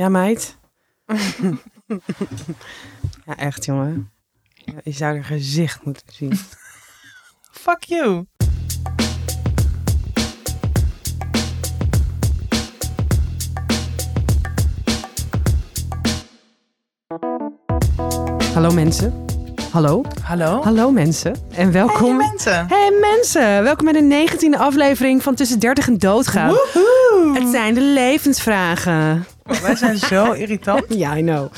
Ja, meid. ja, echt, jongen. Je zou haar gezicht moeten zien. Fuck you. Hallo mensen. Hallo. Hallo? Hallo mensen. En welkom. Hey mensen. Hey mensen, welkom bij de negentiende aflevering van Tussen 30 en Doodgaan. Woehoe. Het zijn de levensvragen. Wij zijn zo irritant. Ja, I know.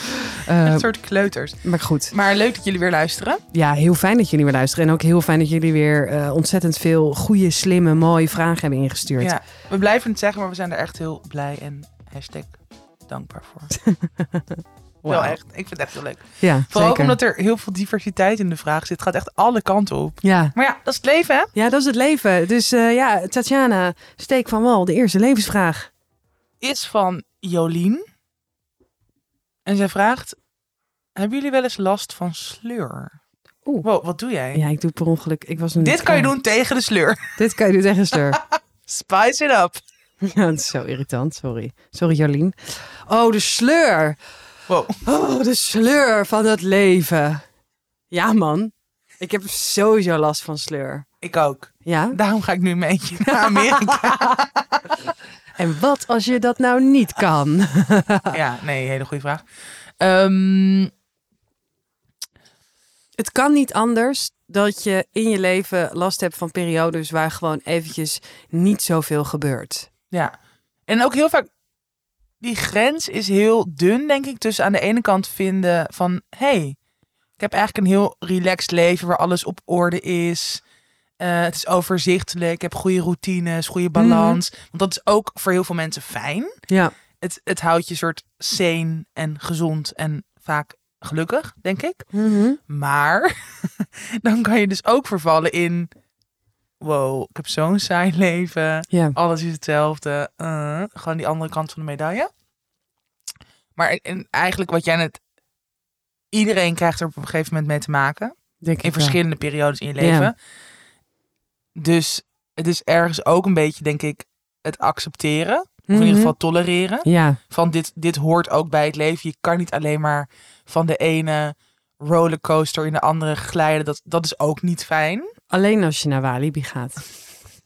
Eh, Een soort kleuters. maar goed, Maar leuk dat jullie weer luisteren. ja, heel fijn dat jullie weer luisteren. En ook heel fijn dat jullie weer eh, ontzettend veel goede, slimme, mooie vragen hebben ingestuurd. Ja, we blijven het zeggen, maar we zijn er echt heel blij en hashtag dankbaar voor. Wel echt. Ik vind het echt heel leuk. Ja, Vooral zeker. omdat er heel veel diversiteit in de vraag zit. Het gaat echt alle kanten op. Ja. Maar ja, dat is het leven, hè? ja, dat is het leven. Dus eh, ja, Tatjana, steek van wal, de eerste levensvraag. Is van Jolien. En zij vraagt... Hebben jullie wel eens last van sleur? Oeh. Wow, wat doe jij? Ja, ik doe per ongeluk. Ik was Dit kan je doen tegen de sleur. Dit kan je doen tegen sleur. Spice it up. ja, dat is zo irritant. Sorry. Sorry, Jolien. Oh, de sleur. Wow. Oh, de sleur van het leven. Ja, man. Ik heb sowieso last van sleur. Ik ook. Ja? Daarom ga ik nu beetje naar Amerika. En wat als je dat nou niet kan? ja, nee, hele goede vraag. Ehm, Het kan niet anders dat je in je leven last hebt van periodes waar gewoon eventjes niet zoveel gebeurt. ja. En ook heel vaak, die grens is heel dun, denk ik. Tussen aan de ene kant vinden van, hey, ik heb eigenlijk een heel relaxed leven waar alles op orde is. Eh, het is overzichtelijk, ik heb goede routines, goede balans. Want dat is ook voor heel veel mensen fijn. Ja. Het, het houdt je soort sane en gezond en vaak gelukkig, denk ik. Maar dan kan je dus ook vervallen in... Wow, ik heb zo'n saai leven. Ja. Alles is hetzelfde. Eh, gewoon die andere kant van de medaille. Maar en eigenlijk wat jij net... Iedereen krijgt er op een gegeven moment mee te maken. Denk ik In wel. verschillende periodes in je Ja. leven. Dus het is ergens ook een beetje, denk ik, het accepteren. Of in Mhm. ieder geval tolereren Ja, van dit, dit hoort ook bij het leven. Je kan niet alleen maar van de ene rollercoaster in de andere glijden. Dat, dat is ook niet fijn. alleen als je naar Walibi gaat.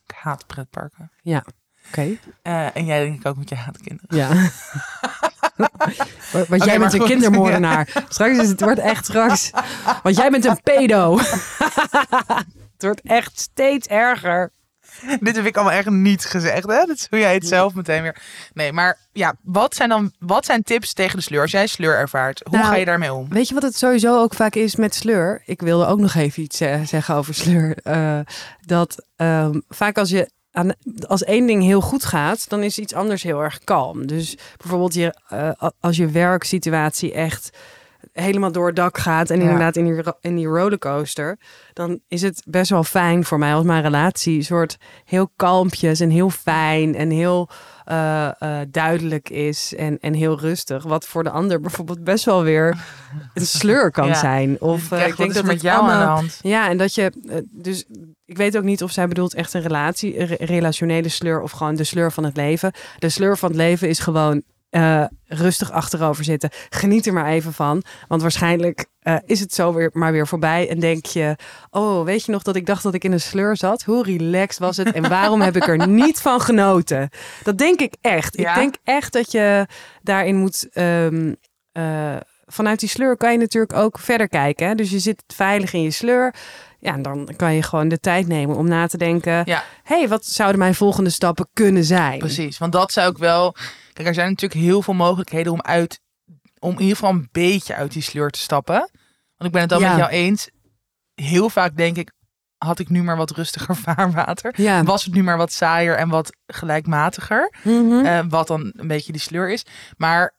Ik haat pretparken. Oké. Eh, en jij denk ik ook met je haatkinderen. Ja. Want jij bent een goed. kindermoordenaar. Straks is het wordt echt straks. Want jij bent een pedo. het wordt echt steeds erger. Dit heb ik allemaal echt niet gezegd. Hè? Dat doe jij het zelf meteen weer. Nee, maar ja, wat zijn dan wat zijn tips tegen de sleur? Als jij sleur ervaart, hoe Nou, ga je daarmee om? Weet je wat het sowieso ook vaak is met sleur? Ik wilde ook nog even iets eh, zeggen over sleur. Eh, dat ehm, vaak als je aan, als één ding heel goed gaat, dan is iets anders heel erg kalm. Dus bijvoorbeeld je, eh, als je werksituatie echt helemaal door het dak gaat en Ja. inderdaad in die, in die rollercoaster, dan is het best wel fijn voor mij als mijn relatie soort heel kalmpjes en heel fijn en heel eh, eh, duidelijk is en, en heel rustig. Wat voor de ander bijvoorbeeld best wel weer een sleur kan Ja. zijn. Of eh, Echt, ik denk dat met jou aan de allemaal- hand? ja, en dat je eh, dus ik weet ook niet of zij bedoelt echt een relatie, een re- relationele sleur of gewoon de sleur van het leven. De sleur van het leven is gewoon eh, rustig achterover zitten. Geniet er maar even van, want waarschijnlijk eh, is het zo weer maar weer voorbij en denk je, oh, weet je nog dat ik dacht dat ik in een sleur zat? Hoe relaxed was het en waarom heb ik er niet van genoten? Dat denk ik echt. Ja? Ik denk echt dat je daarin moet. ehm, eh, vanuit die sleur kan je natuurlijk ook verder kijken. Hè? Dus je zit veilig in je sleur. Ja, en dan kan je gewoon de tijd nemen om na te denken. Ja, hey, wat zouden mijn volgende stappen kunnen zijn? precies. Want dat zou ik wel. Kijk, er zijn natuurlijk heel veel mogelijkheden om uit, om in ieder geval een beetje uit die sleur te stappen. Want ik ben het Ja. met jou eens. Heel vaak denk ik, had ik nu maar wat rustiger vaarwater. Ja. Was het nu maar wat saaier en wat gelijkmatiger. Mhm. eh, wat dan een beetje die sleur is. Maar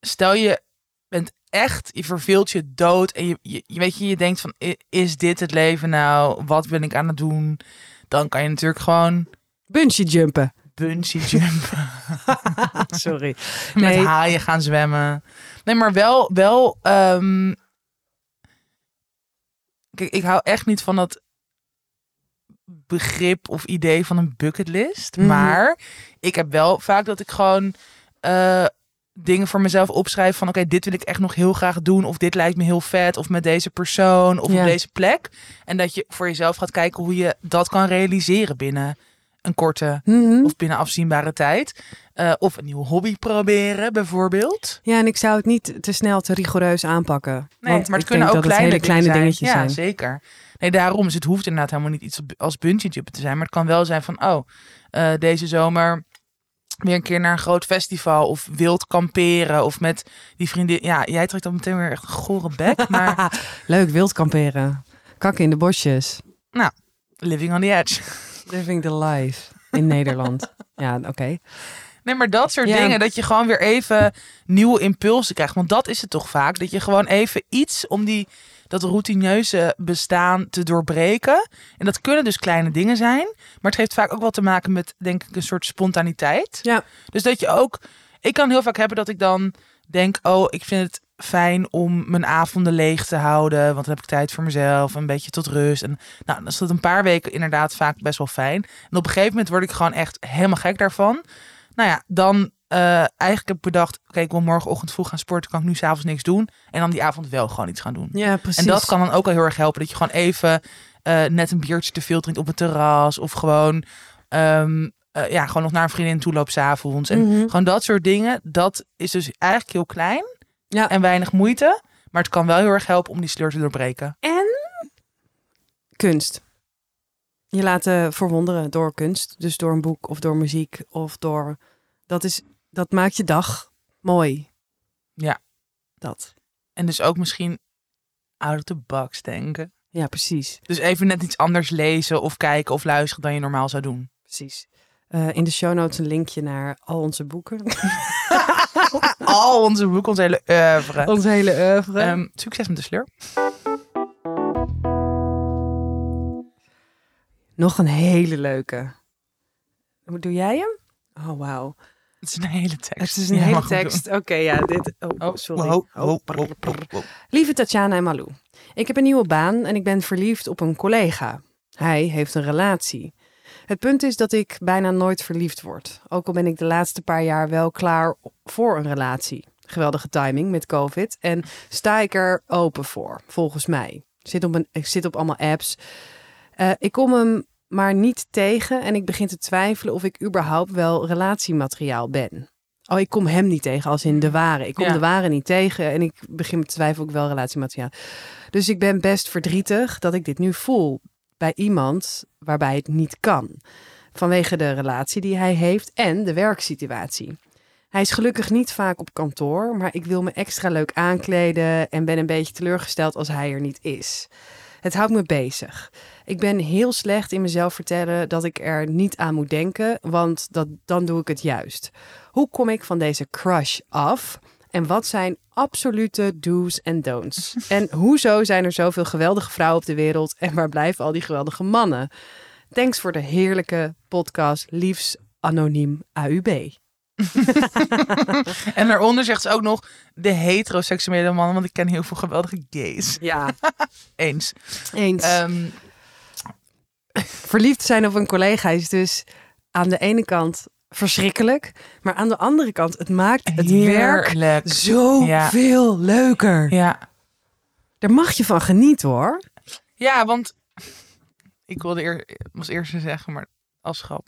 stel je bent echt, je verveelt je dood. En je, je, weet je, je denkt van, is dit het leven nou? Wat ben ik aan het doen? Dan kan je natuurlijk gewoon Bungee jumpen. bungee jumpen. Sorry. met Nee. haaien gaan zwemmen. Nee, maar wel, wel. ehm, kijk, ik hou echt niet van dat begrip of idee van een bucketlist. Mhm. Maar ik heb wel vaak dat ik gewoon eh, dingen voor mezelf opschrijf van oké, dit wil ik echt nog heel graag doen. Of dit lijkt me heel vet. Of met deze persoon. Of Ja. op deze plek. En dat je voor jezelf gaat kijken hoe je dat kan realiseren binnen een korte Mhm. of binnen afzienbare tijd. Eh, of een nieuwe hobby proberen, bijvoorbeeld. Ja, en ik zou het niet te snel te rigoureus aanpakken. Nee, want maar het kunnen ook dat het kleine, kleine dingetjes zijn. zijn. Ja, zeker. Nee, daarom is het hoeft inderdaad helemaal niet iets als jumpen te zijn. Maar het kan wel zijn van, oh, eh, deze zomer weer een keer naar een groot festival. Of wild kamperen. Of met die vriendin. Ja, jij trekt dan meteen weer echt een gore bek. Maar Leuk, wild kamperen. Kakken in de bosjes. living on the edge. Living the life in Nederland. Ja, oké. Nee, maar dat soort Ja. dingen, dat je gewoon weer even nieuwe impulsen krijgt. Want dat is het toch vaak, dat je gewoon even iets om die, dat routineuze bestaan te doorbreken. En dat kunnen dus kleine dingen zijn, maar het heeft vaak ook wel te maken met, denk ik, een soort spontaniteit. Ja. Dus dat je ook, ik kan heel vaak hebben dat ik dan denk, oh, ik vind het fijn om mijn avonden leeg te houden, want dan heb ik tijd voor mezelf, een beetje tot rust. En nou, dan is dat een paar weken inderdaad vaak best wel fijn. En op een gegeven moment word ik gewoon echt helemaal gek daarvan. Nou ja, dan eh, eigenlijk heb ik bedacht, oké, ik wil morgenochtend vroeg gaan sporten, kan ik nu s'avonds niks doen. En dan die avond wel gewoon iets gaan doen. Ja, precies. En dat kan dan ook al heel erg helpen, dat je gewoon even eh, net een biertje te veel drinkt op het terras. Of gewoon, ehm, eh, ja, gewoon nog naar een vriendin toe loopt s'avonds. En Mhm. gewoon dat soort dingen, dat is dus eigenlijk heel klein Ja. en weinig moeite. Maar het kan wel heel erg helpen om die sleur te doorbreken. En kunst. Je laten verwonderen door kunst. Dus door een boek of door muziek of door... Dat, is, dat maakt je dag mooi. Ja. Dat. En dus ook misschien out of the box denken. Ja, precies. Dus even net iets anders lezen of kijken of luisteren dan je normaal zou doen. precies. Eh, in de show notes een linkje naar al onze boeken. Al onze boeken, onze hele oeuvre. Ons hele oeuvre. Ehm, succes met de sleur. Nog een hele leuke. Doe jij hem? Oh, wauw. Het is een hele tekst. Het is een Ja, hele tekst. Oké, ja, dit... Oh, doen. sorry. Oh, Oh, oh, oh, oh, oh. Lieve Tatjana en Malou, ik heb een nieuwe baan en ik ben verliefd op een collega. Hij heeft een relatie. Het punt is dat ik bijna nooit verliefd word. Ook al ben ik de laatste paar jaar wel klaar voor een relatie. Geweldige timing met COVID. En sta ik er open voor, volgens mij. Ik zit op, een, ik zit op allemaal apps. Eh, ik kom hem maar niet tegen en ik begin te twijfelen of ik überhaupt wel relatiemateriaal ben. Oh, ik kom hem niet tegen, als in de ware. Ik kom Ja. de ware niet tegen en ik begin te twijfelen of ik wel relatiemateriaal. Dus ik ben best verdrietig dat ik dit nu voel bij iemand waarbij het niet kan. Vanwege de relatie die hij heeft en de werksituatie. Hij is gelukkig niet vaak op kantoor, maar ik wil me extra leuk aankleden en ben een beetje teleurgesteld als hij er niet is. Het houdt me bezig. Ik ben heel slecht in mezelf vertellen dat ik er niet aan moet denken, want dat, dan doe ik het juist. Hoe kom ik van deze crush af? En wat zijn absolute do's en don'ts? En hoezo zijn er zoveel geweldige vrouwen op de wereld en waar blijven al die geweldige mannen? Thanks voor de heerlijke podcast, liefs anoniem AUB. En daaronder zegt ze ook nog de heteroseksuele mannen, want ik ken heel veel geweldige gays. Ja, Eens. eens. Ehm, Verliefd zijn op een collega is dus aan de ene kant verschrikkelijk, maar aan de andere kant, het maakt het werk zo Ja. veel leuker. Ja. Daar mag je van genieten hoor. ja, want ik wilde eer, was eerst zeggen, maar als grap.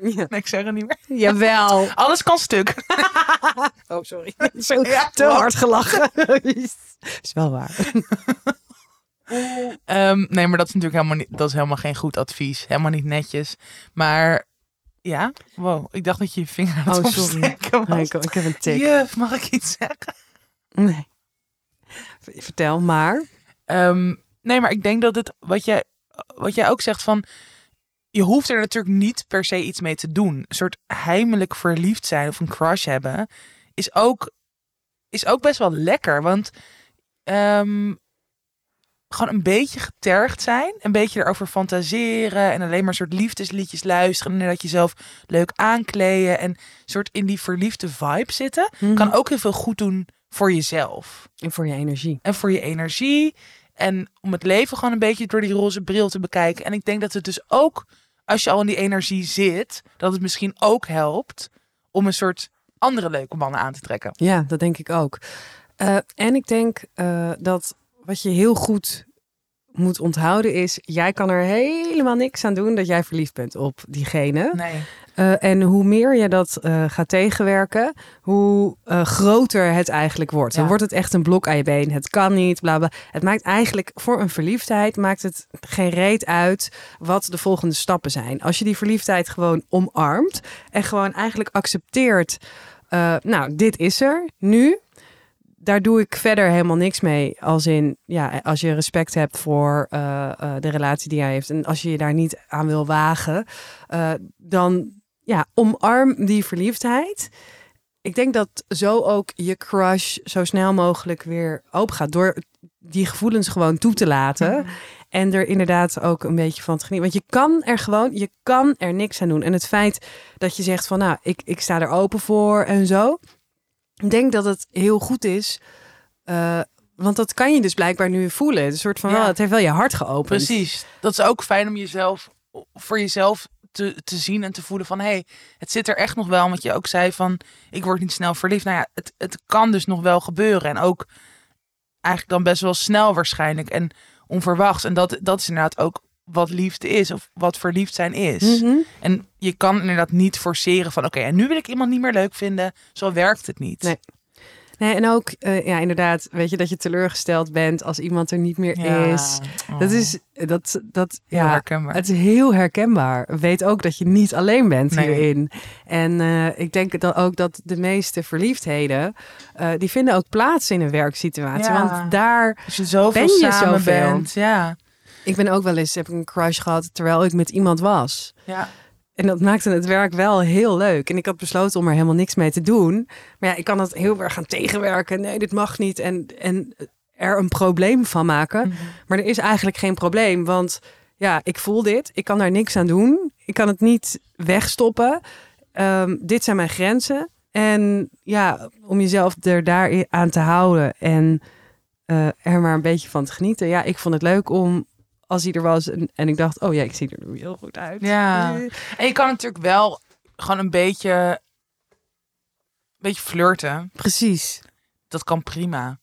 Ja. Nee, ik zeg het niet meer. Jawel. Alles kan stuk. Oh, sorry. Zo Ja, te hard gelachen. is wel waar. Ehm, nee, maar dat is natuurlijk helemaal, niet, dat is helemaal geen goed advies. Helemaal niet netjes. Maar ja, wow. Ik dacht dat je je vinger aan het Oh, sorry. Nee, ik, ik heb een tik. Juf, mag ik iets zeggen? Nee. Vertel maar. Ehm, nee, maar ik denk dat het, wat jij, wat jij ook zegt van, je hoeft er natuurlijk niet per se iets mee te doen. Een soort heimelijk verliefd zijn of een crush hebben, is ook, is ook best wel lekker. Want ehm, gewoon een beetje getergd zijn, een beetje erover fantaseren en alleen maar soort liefdesliedjes luisteren en dat jezelf leuk aankleden en soort in die verliefde vibe zitten, kan ook heel veel goed doen voor jezelf En voor je energie. en voor je energie. En om het leven gewoon een beetje door die roze bril te bekijken. En ik denk dat het dus ook, als je al in die energie zit, dat het misschien ook helpt om een soort andere leuke mannen aan te trekken. Ja, dat denk ik ook. Eh, en ik denk eh, dat wat je heel goed moet onthouden is... jij kan er helemaal niks aan doen dat jij verliefd bent op diegene. Nee. Uh, en hoe meer je dat uh, gaat tegenwerken, hoe uh, groter het eigenlijk wordt. Ja. Dan wordt het echt een blok aan je been. Het kan niet, bla bla. Het maakt eigenlijk voor een verliefdheid maakt het geen reet uit wat de volgende stappen zijn. Als je die verliefdheid gewoon omarmt en gewoon eigenlijk accepteert. nou, dit is er nu. Daar doe ik verder helemaal niks mee. Als in, ja, als je respect hebt voor de relatie die hij heeft. En als je je daar niet aan wil wagen, dan ja, omarm die verliefdheid. Ik denk dat zo ook je crush zo snel mogelijk weer open gaat. Door die gevoelens gewoon toe te laten. En er inderdaad ook een beetje van te genieten. Want je kan er gewoon, je kan er niks aan doen. En het feit dat je zegt van nou, ik, ik sta er open voor en zo. Ik denk dat het heel goed is. Uh, want dat kan je dus blijkbaar nu voelen. Een soort van, Ja. het heeft wel je hart geopend. Precies. Dat is ook fijn om jezelf, voor jezelf te, te zien en te voelen van... hé, hey, het zit er echt nog wel. Want je ook zei van, ik word niet snel verliefd. Nou ja, het, het kan dus nog wel gebeuren. En ook eigenlijk dan best wel snel waarschijnlijk. En onverwachts. En dat, dat is inderdaad ook wat liefde is. Of wat verliefd zijn is. Mhm. En je kan inderdaad niet forceren van... oké, en nu wil ik iemand niet meer leuk vinden. Zo werkt het niet. Nee. Nee, en ook, eh, ja, inderdaad, weet je, dat je teleurgesteld bent als iemand er niet meer Ja. is. Dat Oh. is, dat, dat, Heel ja, herkenbaar. het is heel herkenbaar. Weet ook dat je niet alleen bent Nee. hierin. En eh, ik denk dan ook dat de meeste verliefdheden, eh, die vinden ook plaats in een werksituatie. Ja. Want daar, Als je zoveel Ben je samen zoveel? bent. Ja. ik ben ook wel eens, heb ik een crush gehad terwijl ik met iemand was. ja. En dat maakte het werk wel heel leuk. En ik had besloten om er helemaal niks mee te doen. Maar ja, ik kan het heel erg gaan tegenwerken. Nee, dit mag niet. En, en er een probleem van maken. Mhm. Maar er is eigenlijk geen probleem. Want ja, ik voel dit. Ik kan daar niks aan doen. Ik kan het niet wegstoppen. Ehm, dit zijn mijn grenzen. En ja, om jezelf er daar aan te houden. En eh, er maar een beetje van te genieten. Ja, ik vond het leuk om... Als hij er was en, en ik dacht, oh ja, ik zie er nu heel goed uit. Ja. En je kan natuurlijk wel gewoon een beetje, een beetje flirten. Precies. Dat kan prima.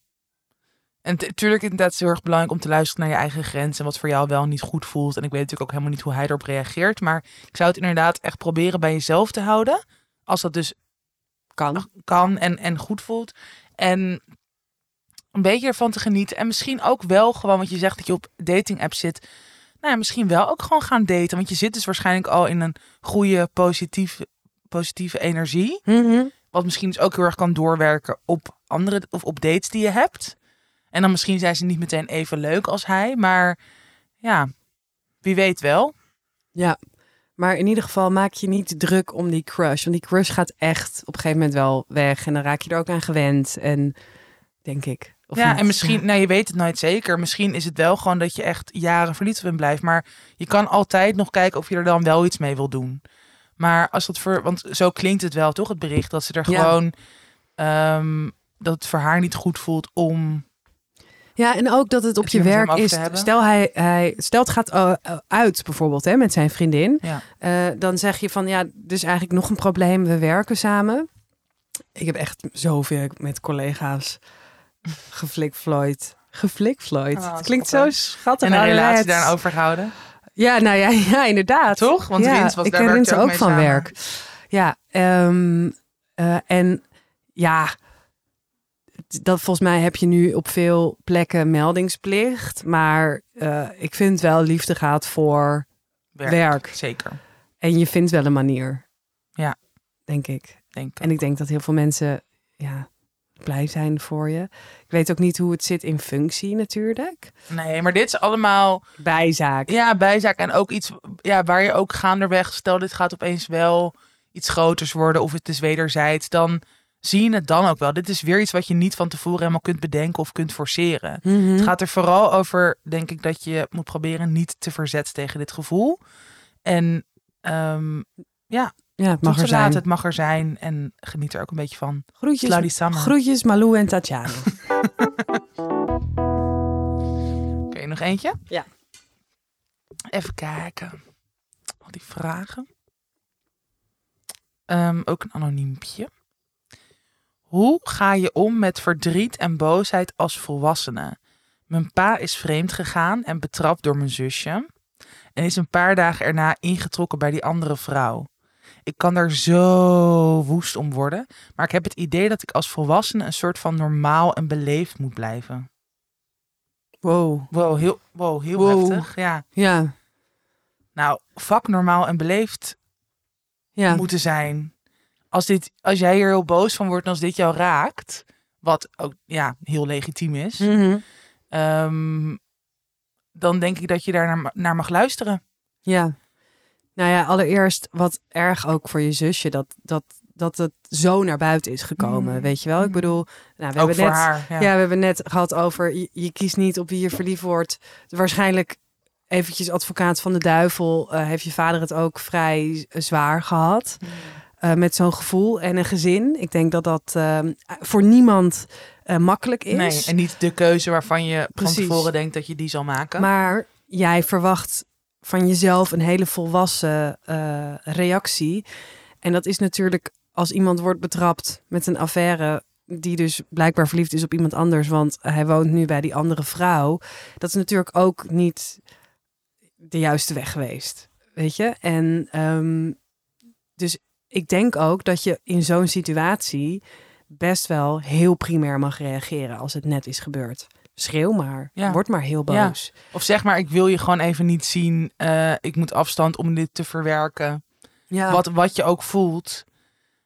En natuurlijk is het inderdaad heel erg belangrijk om te luisteren naar je eigen grenzen. En wat voor jou wel niet goed voelt. En ik weet natuurlijk ook helemaal niet hoe hij erop reageert. Maar ik zou het inderdaad echt proberen bij jezelf te houden. Als dat dus Kan. kan en, en goed voelt. En een beetje ervan te genieten. En misschien ook wel gewoon, want je zegt dat je op dating apps zit. Nou ja, misschien wel ook gewoon gaan daten. Want je zit dus waarschijnlijk al in een goede, positieve, positieve energie. Mhm. Wat misschien dus ook heel erg kan doorwerken op andere of op dates die je hebt. En dan misschien zijn ze niet meteen even leuk als hij. Maar ja, wie weet wel. Ja. Maar in ieder geval maak je niet druk om die crush. Want die crush gaat echt op een gegeven moment wel weg. En dan raak je er ook aan gewend. En denk ik. Of ja, niet? en misschien, nou je weet het nooit zeker. Misschien is het wel gewoon dat je echt jaren verliefd hem blijft. Maar je kan altijd nog kijken of je er dan wel iets mee wil doen. Maar als dat voor, want zo klinkt het wel toch, het bericht dat ze er Ja. gewoon, ehm, dat het voor haar niet goed voelt om. Ja, en ook dat het op Het je werk is. Stel, hij, hij, stel het gaat eh, uit bijvoorbeeld hè, met zijn vriendin. Ja. Eh, dan zeg je van ja, dus eigenlijk nog een probleem. We werken samen. Ik heb echt zoveel met collega's geflikvlooid. Geflikvlooid. Oh, het klinkt zo schattig. En een relatie ouderwets. daaraan overgehouden. Ja, nou ja, ja inderdaad. Toch? Want ja, Rins was ik daar ken Rins ook mee van samen. werk. Ja, ehm, eh, en ja, dat volgens mij heb je nu op veel plekken meldingsplicht. Maar eh, ik vind wel liefde gaat voor Werk. werk. Zeker, En je vindt wel een manier. Ja. Denk ik. denk ik. En ik denk dat heel veel mensen ja, blij zijn voor je. Ik weet ook niet hoe het zit in functie natuurlijk. Nee, maar dit is allemaal Bijzaak. ja, bijzaak en ook iets ja, waar je ook gaandeweg, stel dit gaat opeens wel iets groters worden of het is wederzijds, dan zie je het dan ook wel. Dit is weer iets wat je niet van tevoren helemaal kunt bedenken of kunt forceren. Mhm. Het gaat er vooral over, denk ik, dat je moet proberen niet te verzetten tegen dit gevoel. En ehm Ja, het mag er zijn. laten, het mag er zijn en geniet er ook een beetje van. Groetjes, groetjes Malou en Tatjana. Oké, nog eentje? Ja. Even kijken. Al die vragen. Ehm, ook een anoniempje. Hoe ga je om met verdriet en boosheid als volwassene? Mijn pa is vreemd gegaan en betrapt door mijn zusje. En is een paar dagen erna ingetrokken bij die andere vrouw. Ik kan daar zo woest om worden. Maar ik heb het idee dat ik als volwassene een soort van normaal en beleefd moet blijven. Wow. Wow, heel, wow, heel Wow. heftig. Ja. Ja. Nou, vak normaal en beleefd Ja. moeten zijn. Als, dit, als jij hier heel boos van wordt en als dit jou raakt, wat ook ja, heel legitiem is, Mhm. ehm, dan denk ik dat je daar naar, naar mag luisteren. Ja. Nou ja, allereerst wat erg ook voor je zusje dat, dat, dat het zo naar buiten is gekomen. Mm. Weet je wel? Ik Mm. bedoel, nou, we ook hebben voor net, haar. Ja. Ja. we hebben net gehad over je, je kiest niet op wie je verliefd wordt. Waarschijnlijk eventjes advocaat van de duivel eh, heeft je vader het ook vrij zwaar gehad. eh, met zo'n gevoel en een gezin. Ik denk dat dat eh, voor niemand eh, makkelijk is. Nee, en niet de keuze waarvan je Precies. van tevoren denkt dat je die zal maken. Maar jij verwacht van jezelf een hele volwassen eh, reactie. En dat is natuurlijk als iemand wordt betrapt met een affaire die dus blijkbaar verliefd is op iemand anders, want hij woont nu bij die andere vrouw. Dat is natuurlijk ook niet de juiste weg geweest, weet je? En ehm, dus ik denk ook dat je in zo'n situatie best wel heel primair mag reageren als het net is gebeurd. Schreeuw maar, Ja. word maar heel Ja. boos. Of zeg maar, ik wil je gewoon even niet zien. eh, ik moet afstand om dit te verwerken. Ja. Wat, wat je ook voelt.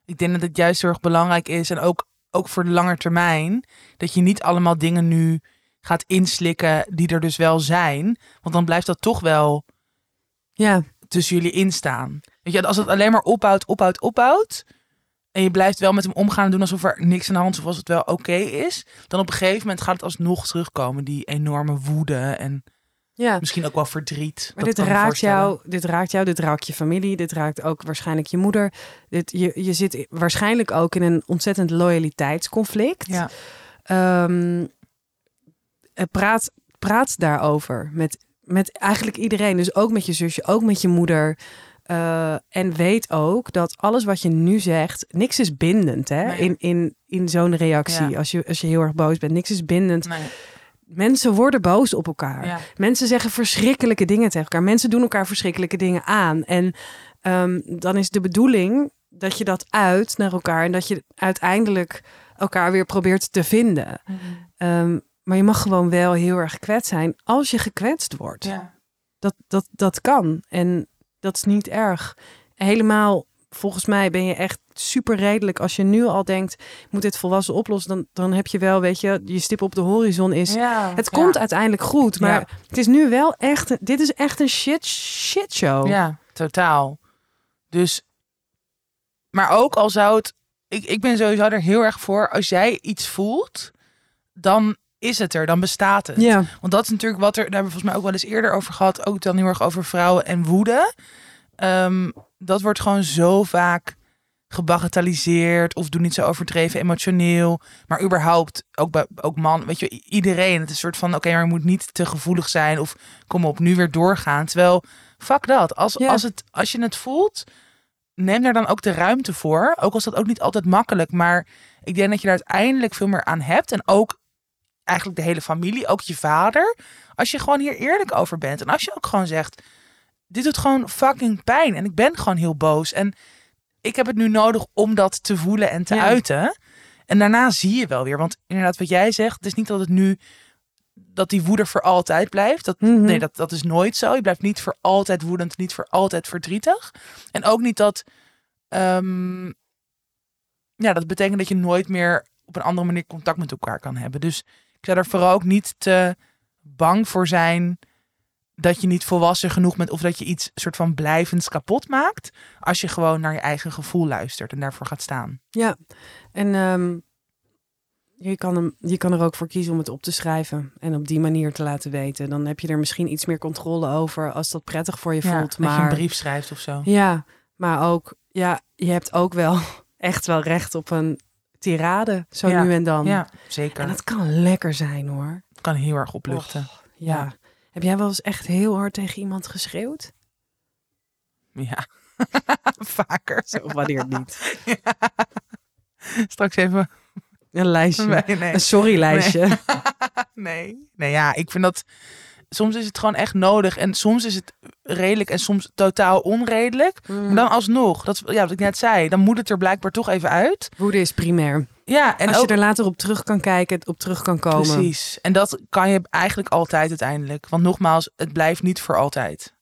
Ik denk dat het juist heel erg belangrijk is. En ook, ook voor de lange termijn. Dat je niet allemaal dingen nu gaat inslikken die er dus wel zijn. Want dan blijft dat toch wel Ja, tussen jullie instaan. Weet je, als het alleen maar opbouwt, opbouwt, opbouwt. En je blijft wel met hem omgaan en doen alsof er niks aan de hand is. Of als het wel oké is. Dan op een gegeven moment gaat het alsnog terugkomen. Die enorme woede en ja. misschien ook wel verdriet. Maar Dat dit raakt, jou, dit raakt jou, dit raakt je familie, dit raakt ook waarschijnlijk je moeder. Dit, je, je zit waarschijnlijk ook in een ontzettend loyaliteitsconflict. Ja. Ehm, eh, praat, praat daarover met, met eigenlijk iedereen. Dus ook met je zusje, ook met je moeder. Eh, en weet ook dat alles wat je nu zegt, niks is bindend hè? Nee. in, in, in zo'n reactie. Ja. Als, je, als je heel erg boos bent, niks is bindend. Nee. Mensen worden boos op elkaar. Ja. Mensen zeggen verschrikkelijke dingen tegen elkaar. Mensen doen elkaar verschrikkelijke dingen aan. En ehm, dan is de bedoeling dat je dat uit naar elkaar en dat je uiteindelijk elkaar weer probeert te vinden. Ehm, maar je mag gewoon wel heel erg gekwetst zijn als je gekwetst wordt. Ja. Dat, dat, dat kan. En dat is niet erg. Helemaal, volgens mij ben je echt super redelijk. Als je nu al denkt, moet dit volwassen oplossen, dan, dan heb je wel, weet je, je stip op de horizon is. Ja. Het komt uiteindelijk goed, maar Ja. het is nu wel echt, dit is echt een shit, shit show. Ja, totaal. Dus, maar ook al zou het, ik, ik ben sowieso er heel erg voor, als jij iets voelt, dan is het er, dan bestaat het. Ja. Want dat is natuurlijk wat er, daar hebben we volgens mij ook wel eens eerder over gehad, ook dan heel erg over vrouwen en woede. Ehm, dat wordt gewoon zo vaak gebagatelliseerd of doe niet zo overdreven emotioneel. Maar überhaupt, ook, bij, ook man, weet je, iedereen. Het is een soort van, oké, maar je moet niet te gevoelig zijn of kom op, nu weer doorgaan. Terwijl, fuck dat. Als, Ja. als, het, als je het voelt, neem daar dan ook de ruimte voor. Ook als dat ook niet altijd makkelijk. Maar ik denk dat je daar uiteindelijk veel meer aan hebt. En ook eigenlijk de hele familie, ook je vader. Als je gewoon hier eerlijk over bent. En als je ook gewoon zegt, dit doet gewoon fucking pijn. En ik ben gewoon heel boos. En ik heb het nu nodig om dat te voelen en te Ja. uiten. En daarna zie je wel weer. Want inderdaad, wat jij zegt, het is niet dat het nu dat die woede voor altijd blijft. Dat, Mhm. Nee, dat, dat is nooit zo. Je blijft niet voor altijd woedend, niet voor altijd verdrietig. En ook niet dat. ehm, ja, dat betekent dat je nooit meer op een andere manier contact met elkaar kan hebben. Dus ik zou er vooral ook niet te bang voor zijn dat je niet volwassen genoeg bent of dat je iets soort van blijvends kapot maakt. Als je gewoon naar je eigen gevoel luistert en daarvoor gaat staan. Ja, en ehm, je, kan hem, je kan er ook voor kiezen om het op te schrijven en op die manier te laten weten. Dan heb je er misschien iets meer controle over als dat prettig voor je Ja, voelt. dat je een Maar brief schrijft of zo. ja, maar ook, ja, je hebt ook wel echt wel recht op een tirade, zo Ja, nu en dan. Ja, zeker. En dat kan lekker zijn hoor. kan heel erg opluchten. Och, ja. Ja. Heb jij wel eens echt heel hard tegen iemand geschreeuwd? Ja, vaker. Of wanneer niet? Straks even Een lijstje. Nee, nee. Een sorry-lijstje. Nee. Nee, ja, ik vind dat... Soms is het gewoon echt nodig. En soms is het redelijk en soms totaal onredelijk. Mm. Maar dan alsnog, dat is ja, wat ik net zei, dan moet het er blijkbaar toch even uit. Woede is primair. Ja, en Als ook... je er later op terug kan kijken, op terug kan komen. Precies. En dat kan je eigenlijk altijd uiteindelijk. Want nogmaals, het blijft niet voor altijd.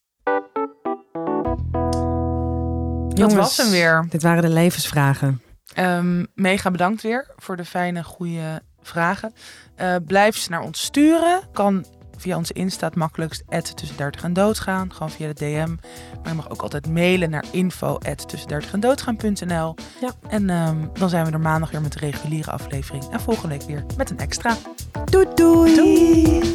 Dat Jongens, was hem weer. Dit waren de levensvragen. Ehm, mega bedankt weer voor de fijne, goede vragen. Eh, blijf ze naar ons sturen. Kan via onze Insta het makkelijkst. tussen 30 en doodgaan. Gewoon via de DM. Maar je mag ook altijd mailen naar info tussen 30 en doodgaan.nl. Ja. En ehm, dan zijn we er maandag weer met de reguliere aflevering. En volgende week weer met een extra. Doei doei. Doei.